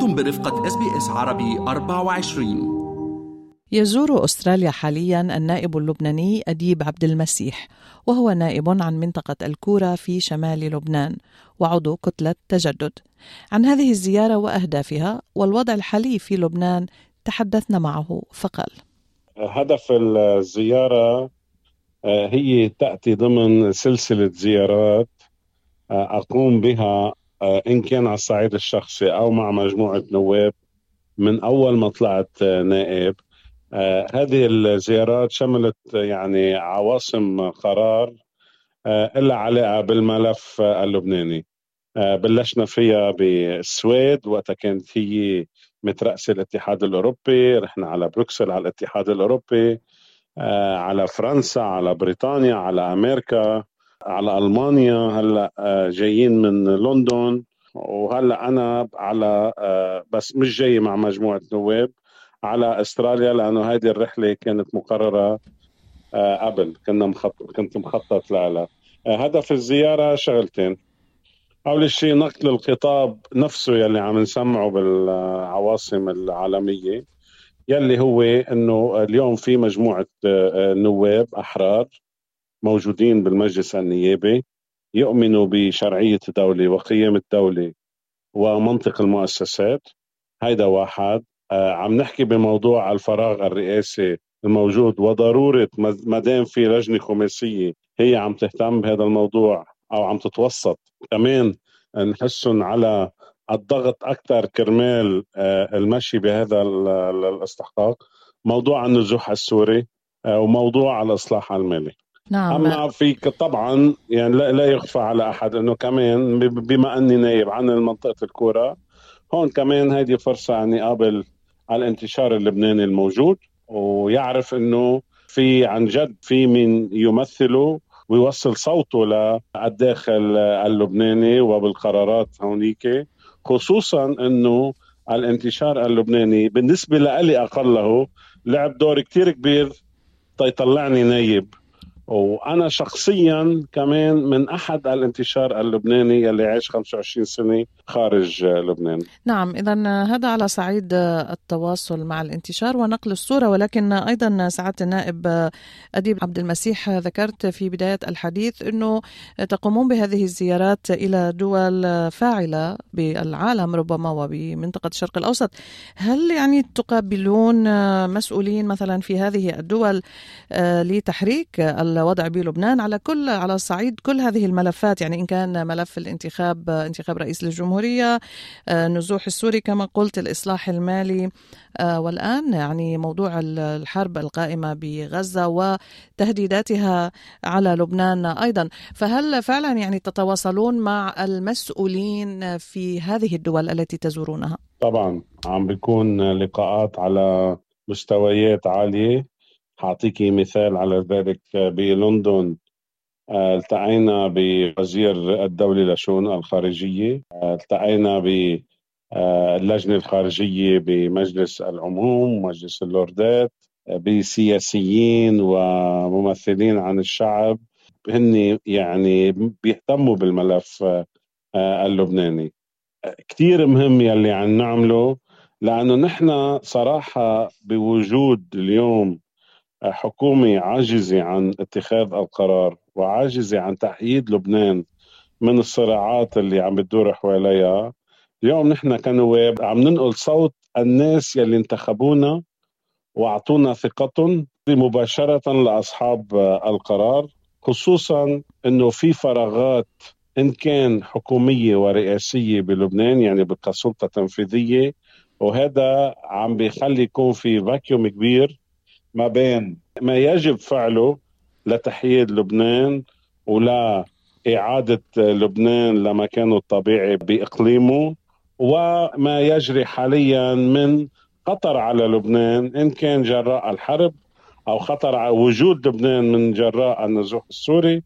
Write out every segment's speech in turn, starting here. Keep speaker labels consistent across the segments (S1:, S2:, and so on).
S1: أنتم برفقة إس بي إس عربي 24
S2: يزور أستراليا حاليا النائب اللبناني أديب عبد المسيح وهو نائب عن منطقة الكورة في شمال لبنان وعضو كتلة تجدد. عن هذه الزيارة وأهدافها والوضع الحالي في لبنان تحدثنا معه فقال.
S3: هدف الزيارة آه، هي تأتي ضمن سلسلة زيارات آه، أقوم بها آه، إن كان على الصعيد الشخصي أو مع مجموعة نواب من أول ما طلعت نائب. هذه الزيارات شملت يعني عواصم قرار إلا علاقة بالملف اللبناني. بلشنا فيها بالسويد وقتها كانت هي مترأسة الاتحاد الأوروبي. رحنا على بروكسل على الاتحاد الأوروبي آه، على فرنسا على بريطانيا على أمريكا. على ألمانيا هلأ آه، جايين من لندن. وهلأ أنا على آه، بس مش جاي مع مجموعة نواب على أستراليا لأنه هذه الرحلة كانت مقررة قبل. كنا مخطط كنت مخطط لها. هدف الزيارة شغلتين. أول شيء نقل الخطاب نفسه يلي عم نسمعه بالعواصم العالمية يلي هو إنه اليوم في مجموعة آه، نواب أحرار. موجودين بالمجلس النيابي يؤمنوا بشرعية الدولة وقيم الدولة ومنطق المؤسسات. هيدا واحد. آه، عم نحكي بموضوع الفراغ الرئاسي الموجود وضرورة ما دام في لجنة خماسية هي عم تهتم بهذا الموضوع أو عم تتوسط. كمان نحسهم على الضغط أكثر كرمال آه، المشي بهذا الاستحقاق. موضوع النزوح السوري آه، وموضوع الإصلاح المالي.
S2: نعم.
S3: أما في طبعا يعني لا, لا يخفى على أحد إنه كمان بما أني نايب عن منطقه الكورة هون كمان هذه فرصة أني قابل على الانتشار اللبناني الموجود ويعرف إنه في عن جد في من يمثله ويوصل صوته للداخل اللبناني وبالقرارات هونيك خصوصا إنه الانتشار اللبناني بالنسبة لي أقله لعب دور كتير كبير تيطلعني نايب. وأنا شخصيا كمان من أحد الانتشار اللبناني يلي عاش 25 سنة خارج لبنان.
S2: نعم اذا هذا على صعيد التواصل مع الانتشار ونقل الصورة ولكن أيضا سعادة النائب أديب عبد المسيح ذكرت في بداية الحديث إنه تقومون بهذه الزيارات إلى دول فاعلة بالعالم ربما وبمنطقة الشرق الأوسط. هل يعني تقابلون مسؤولين مثلا في هذه الدول آه، الوضع بلبنان على كل على صعيد كل هذه الملفات يعني إن كان ملف الانتخاب انتخاب رئيس للجمهورية آه، نزوح السوري كما قلت الإصلاح المالي آه، والآن يعني موضوع الحرب القائمة بغزة وتهديداتها على لبنان أيضا. فهل فعلا يعني تتواصلون مع المسؤولين في هذه الدول التي تزورونها؟
S3: طبعا عم بيكون لقاءات على مستويات عالية. حاعطيكي مثال على ذلك. بلندن آه، التقينا بوزير الدولة للشؤون الخارجية. آه، التقينا باللجنة الخارجية بمجلس العموم مجلس اللوردات آه، بسياسيين وممثلين عن الشعب. هن يعني بيهتموا بالملف اللبناني. كثير مهم يلي عم نعمله لأنه نحن صراحة بوجود اليوم حكومة عاجزة عن اتخاذ القرار وعاجزة عن تحييد لبنان من الصراعات اللي عم بتدور حواليها. اليوم نحن كنواب عم ننقل صوت الناس يلي انتخبونا وأعطونا ثقتهم مباشرة لأصحاب القرار خصوصا إنه في فراغات إن كان حكومية ورئاسية بلبنان يعني كسلطه تنفيذيه وهذا عم بيخلي يكون في فاكيوم كبير. ما بين ما يجب فعله لتحييد لبنان ولا إعادة لبنان لمكانه الطبيعي بإقليمه وما يجري حاليا من خطر على لبنان إن كان جراء الحرب أو خطر على وجود لبنان من جراء النزوح السوري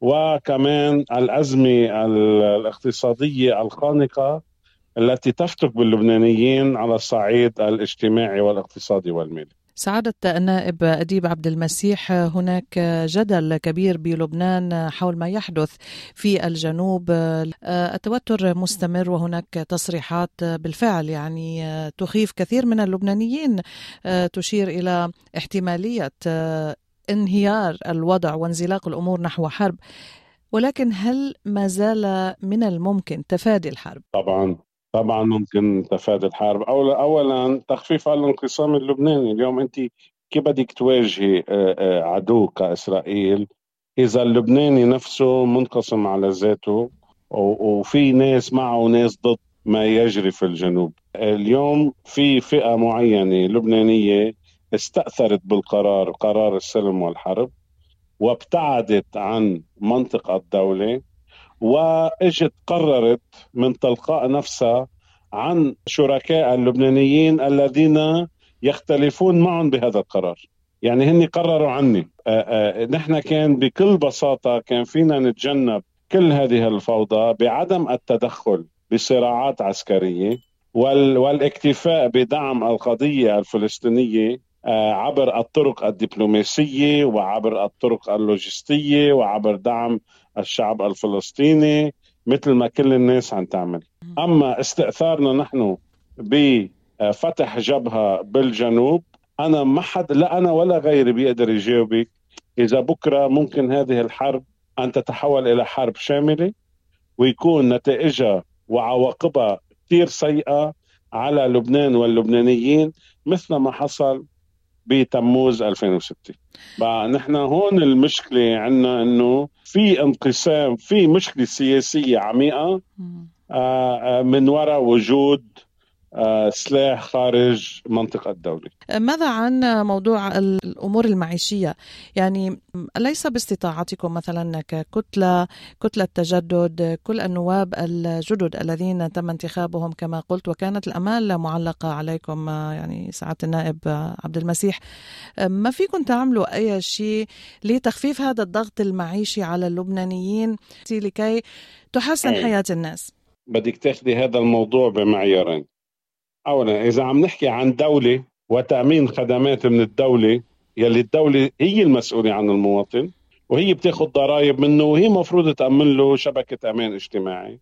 S3: وكمان الأزمة الاقتصادية الخانقة التي تفتك باللبنانيين على الصعيد الاجتماعي والاقتصادي والمالي.
S2: سعادة النائب أديب عبد المسيح هناك جدل كبير بلبنان حول ما يحدث في الجنوب. التوتر مستمر وهناك تصريحات بالفعل يعني تخيف كثير من اللبنانيين. تشير إلى احتمالية انهيار الوضع وانزلاق الأمور نحو حرب ولكن هل ما زال من الممكن تفادي الحرب؟
S3: طبعا. طبعا ممكن تفادي الحرب. أولا, أولا تخفيف الانقسام اللبناني. اليوم أنت كيف بدك تواجهي آه، آه، عدو كإسرائيل؟ إذا اللبناني نفسه منقسم على ذاته وفي ناس معه وناس ضد ما يجري في الجنوب. اليوم في فئة معينة لبنانية استأثرت بالقرار قرار السلم والحرب وابتعدت عن منطق الدولة. وإجت قررت من تلقاء نفسها عن شركاء اللبنانيين الذين يختلفون معهم بهذا القرار. يعني هن قرروا عني. نحن كان بكل بساطة كان فينا نتجنب كل هذه الفوضى بعدم التدخل بصراعات عسكرية والاكتفاء بدعم القضية الفلسطينية آه، عبر الطرق الدبلوماسية وعبر الطرق اللوجستية وعبر دعم الشعب الفلسطيني مثل ما كل الناس عم تعمل. أما استئثارنا نحن بفتح جبهة بالجنوب أنا ما حد لا أنا ولا غيري بيقدر يجاوبك إذا بكرة ممكن هذه الحرب أن تتحول إلى حرب شاملة ويكون نتائجها وعواقبها كثير سيئة على لبنان واللبنانيين مثل ما حصل بتموز 2006 بقى نحن هون المشكلة عندنا إنه في انقسام في مشكلة سياسية عميقة آه، آه، من وراء وجود سلاح خارج منطقة الدولة.
S2: ماذا عن موضوع الأمور المعيشية؟ يعني ليس باستطاعتكم مثلا ككتلة كتلة تجدد كل النواب الجدد الذين تم انتخابهم كما قلت وكانت الأمال معلقة عليكم يعني سعادة النائب عبد المسيح. ما فيكم تعملوا أي شيء لتخفيف هذا الضغط المعيشي على اللبنانيين لكي تحسن حياة الناس؟
S3: بدك تاخذي هذا الموضوع بمعيارين. اولا إذا عم نحكي عن دولة وتأمين خدمات من الدولة يلي الدولة هي المسؤولة عن المواطن وهي بتاخذ ضرائب منه وهي مفروض تأمن له شبكة أمان اجتماعي.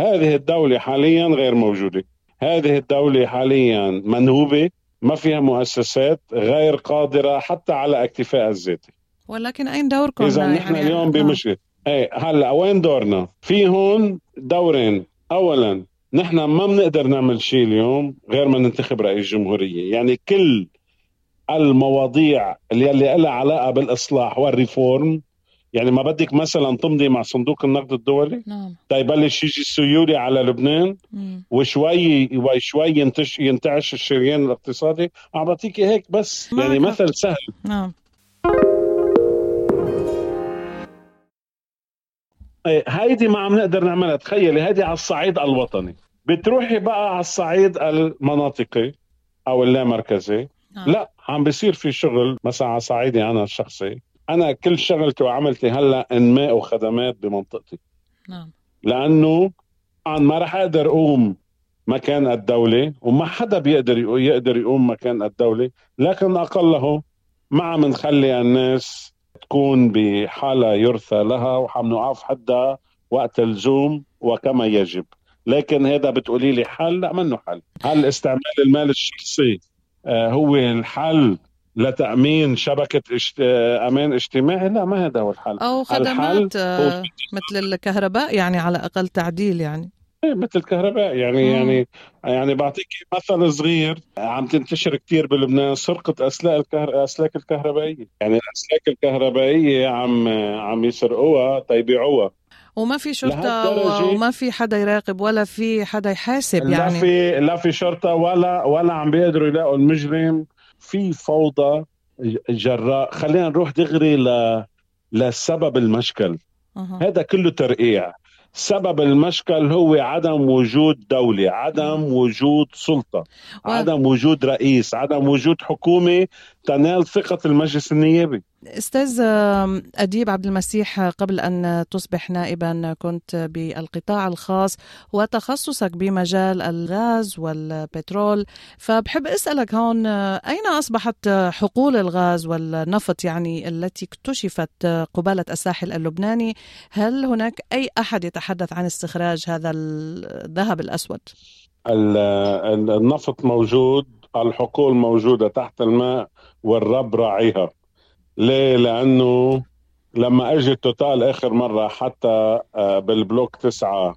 S3: هذه الدولة حاليا غير موجودة. هذه الدولة حاليا منهوبة ما فيها مؤسسات غير قادرة حتى على اكتفاء الذاتي.
S2: ولكن أين دوركم
S3: إذا نحن يعني اليوم بمشكله إيه هلأ وين دورنا؟ في هون دورين. اولا نحن ما بنقدر نعمل شيء اليوم غير ما ننتخب رئيس جمهورية. يعني كل المواضيع اللي, اللي لها علاقة بالإصلاح وال reform يعني ما بدك مثلا تمضي مع صندوق النقد الدولي؟
S2: نعم.
S3: تيبلش يجي السيولي على لبنان مم. وشوي وشوي ينتش ينتعش الشريان الاقتصادي. عم بعطيكي هيك بس. يعني مثل سهل.
S2: نعم.
S3: إيه، هيدي ما عم نقدر نعملها. تخيلي هيدي على الصعيد الوطني. بتروحي بقى على الصعيد المناطقي أو اللامركزي؟ آه. لا عم بيصير في شغل مثلا على صعيدي أنا الشخصي. أنا كل شغلتي وعملتي هلأ انماء وخدمات بمنطقتي.
S2: نعم.
S3: لأنه طبعا ما راح أقدر أقوم مكان الدولة وما حدا بيقدر يقدر يقوم مكان الدولة. لكن أقله ما عم نخلي الناس تكون بحالة يرثى لها وعم نقف حدها وقت اللزوم وكما يجب. لكن هذا بتقولي لي حل؟ لا منه حل. هل استعمال المال الشخصي آه، هو الحل لتأمين شبكة اشت... آه، أمان اجتماعي؟ لا ما هذا هو الحل.
S2: أو خدمات هو... آه، مثل الكهرباء يعني على أقل تعديل يعني.
S3: إيه، مثل الكهرباء. يعني مم. يعني يعني بعطيك مثل صغير عم تنتشر كثير بلبنان سرقة أسلاك الكهر... أسلاك الكهربائية. يعني الأسلاك الكهربائية عم عم يسرقوها تيبيعوها
S2: وما في شرطة وما في حدا يراقب ولا في حدا يحاسب يعني.
S3: لا في لا في شرطة ولا ولا عم بيقدروا يلاقوا المجرم. في فوضى جراء. خلينا نروح دغري ل لسبب المشكل. أه. هذا كله ترقيع. سبب المشكل هو عدم وجود دولة عدم وجود سلطة و... عدم وجود رئيس عدم وجود حكومة تنال ثقة المجلس النيابي.
S2: أستاذ اديب عبد المسيح قبل أن تصبح نائبا. كنت بالقطاع الخاص وتخصصك بمجال الغاز والبترول. فبحب أسألك هون أين أصبحت حقول الغاز والنفط يعني التي اكتشفت قبالة الساحل اللبناني؟ هل هناك أي أحد يتحدث عن استخراج هذا الذهب الأسود؟
S3: النفط موجود الحقول موجودة تحت الماء. والرب راعيها. ليه؟ لأنه لما أجي توتال آخر مرة حتى آه، بال block تسعة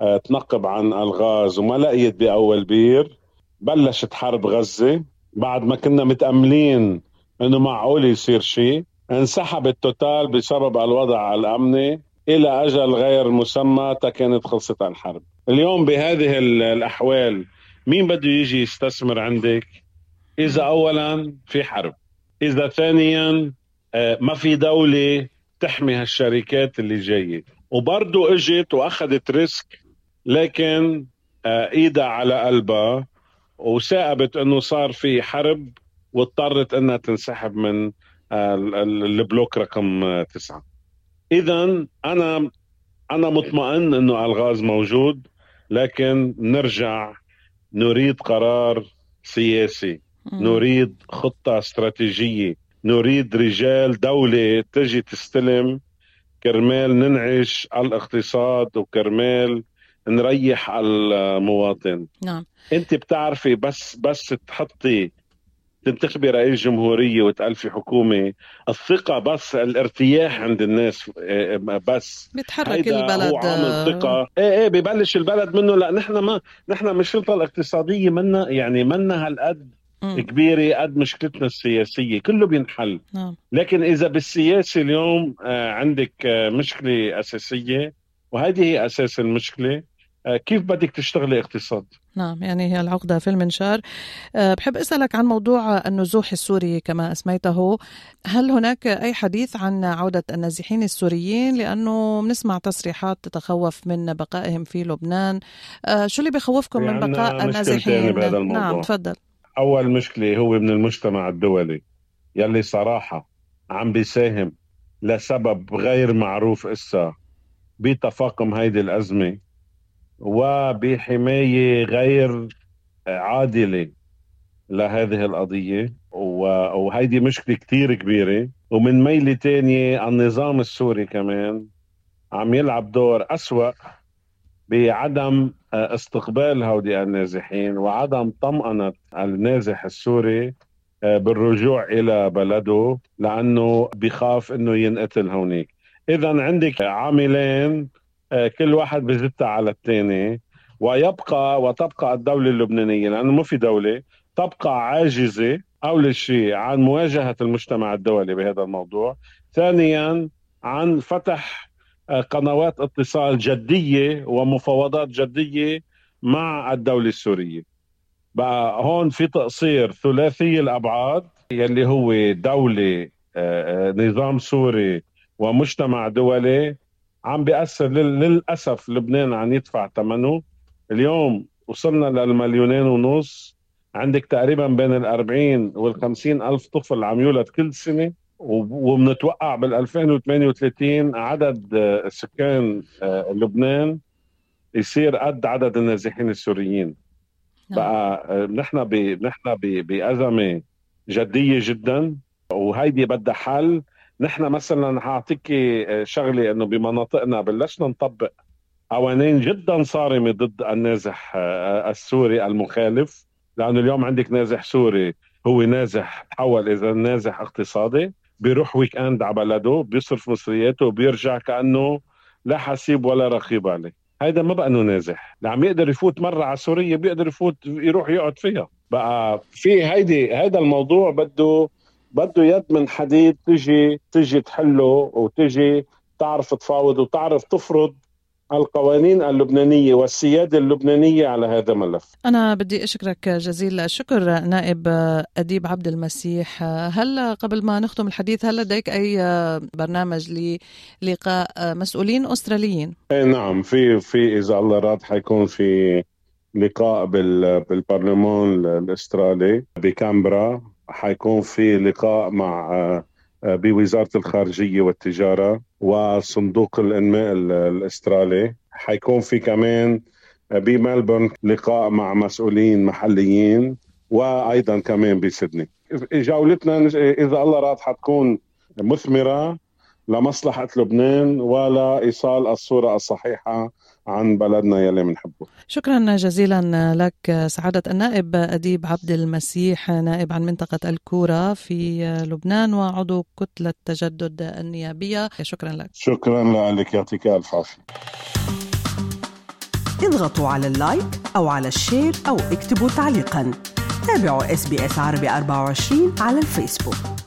S3: آه، تنقب عن الغاز وما لقيت بأول بير بلشت حرب غزة. بعد ما كنا متأملين إنه معقول يصير شيء انسحبت توتال بسبب الوضع الأمني إلى أجل غير مسمى كانت خلصت الحرب. اليوم بهذه الأحوال مين بده يجي يستثمر عندك؟ إذا اولا في حرب إذا ثانيا آه، ما في دولة تحمي هالشركات اللي جاية وبرضه إجت وأخذت ريسك لكن آه، إيدها على قلبها وساءبت إنه صار في حرب واضطرت إنها تنسحب من آه، البلوك رقم تسعة. اذا أنا أنا مطمئن إنه الغاز موجود لكن نرجع نريد قرار سياسي نريد خطة استراتيجية. نريد رجال دولة تجي تستلم. كرمال ننعش الاقتصاد وكرمال نريح المواطن.
S2: نعم.
S3: انت بتعرفي بس بس تحطي تنتخبي رئيس جمهورية وتألفي حكومة. الثقة بس الارتياح عند الناس آه، بس.
S2: بيتحرك البلد
S3: هو عامل ثقة. إيه إيه ببلش البلد منه. لا نحن ما نحن مشكلتنا الاقتصادية منا يعني منا هالقد كبيرة قد مشكلتنا السياسية كله بينحل.
S2: نعم.
S3: لكن إذا بالسياسة اليوم آه، عندك آه، مشكلة أساسية وهذه هي أساس المشكلة كيف بدك تشتغلي اقتصاد؟
S2: نعم يعني هي العقدة في المنشار. بحب أسألك عن موضوع النزوح السوري كما أسميته. هل هناك أي حديث عن عودة النازحين السوريين؟ لأنه بنسمع تصريحات تتخوف من بقائهم في لبنان. شو اللي بخوفكم من بقاء النازحين. نعم تفضل.
S3: أول مشكلة هو من المجتمع الدولي. يلي صراحة عم بيساهم لسبب غير معروف إسا بتفاقم هيدي الأزمة وبحماية غير عادلة لهذه القضية. وهيدي مشكلة كتير كبيرة. ومن ميلة تانية النظام السوري كمان عم يلعب دور أسوأ بعدم استقبال هؤلاء النازحين وعدم طمأنة النازح السوري بالرجوع إلى بلده لأنه بخاف أنه ينقتل هونيك. إذا عندك عاملين آه، كل واحد بزتها على الثاني ويبقى وتبقى الدولة اللبنانية لأنه ما في دولة تبقى عاجزة أول شيء عن مواجهة المجتمع الدولي بهذا الموضوع ثانيا عن فتح آه، قنوات اتصال جدية ومفاوضات جدية مع الدولة السورية. بقى هون في تقصير ثلاثي الأبعاد يلي هو دولة آه، نظام سوري ومجتمع دولي عم بيأثر للأسف لبنان عم يدفع ثمنه. اليوم وصلنا للمليونين ونص. عندك تقريبا بين ال 40 وال 50 ألف طفل عم يولد كل سنة. وبنتوقع بال 2038 عدد آه، سكان آه، لبنان يصير قد عدد النازحين السوريين. نعم. بقى آه، نحن ب... نحن بأزمة جدية جدا وهيدي بدها حل. نحن مثلا هعطيك شغلة إنه بمناطقنا بلشنا نطبق قوانين جدا صارمة ضد النازح السوري المخالف. لأنه اليوم عندك نازح سوري هو نازح تحول إلى نازح اقتصادي. بيروح weekend على بلده بيصرف مصرياته وبيرجع كأنه لا حسيب ولا رقيب عليه. هيدا ما بقى إنه نازح. اللي عم يقدر يفوت مرة على سوريا بيقدر يفوت يروح يقعد فيها. بقى في هيدي هيدا الموضوع بده بده يد من حديد تجي تجي تحله وتجي تعرف تفاوض وتعرف تفرض القوانين اللبنانية والسيادة اللبنانية على هذا الملف
S2: أنا بدي أشكرك جزيل الشكر نائب أديب عبد المسيح. هل قبل ما نختم الحديث هل لديك أي برنامج للقاء مسؤولين أستراليين؟
S3: اي نعم في في إذا الله راد حيكون في لقاء بالبرلمان الأسترالي بكامبرا. حيكون في لقاء مع بوزارة الخارجية والتجارة وصندوق الإنماء الأسترالي. حيكون في كمان بملبورن لقاء مع مسؤولين محليين وأيضا كمان بسيدني. جولتنا إذا الله راد حتكون مثمرة. لمصلحة لبنان ولا إيصال الصورة الصحيحة عن بلدنا يلي بنحبه
S2: شكرا جزيلا لك سعادة النائب أديب عبد المسيح نائب عن منطقة الكورة في لبنان وعضو كتلة تجدد النيابية. شكرا لك.
S3: شكرا لك يعطيك ألف عافية.
S4: اضغطوا على اللايك أو على ال share أو اكتبوا تعليقا. تابعوا إس بي إس عربي 24 على الفيسبوك.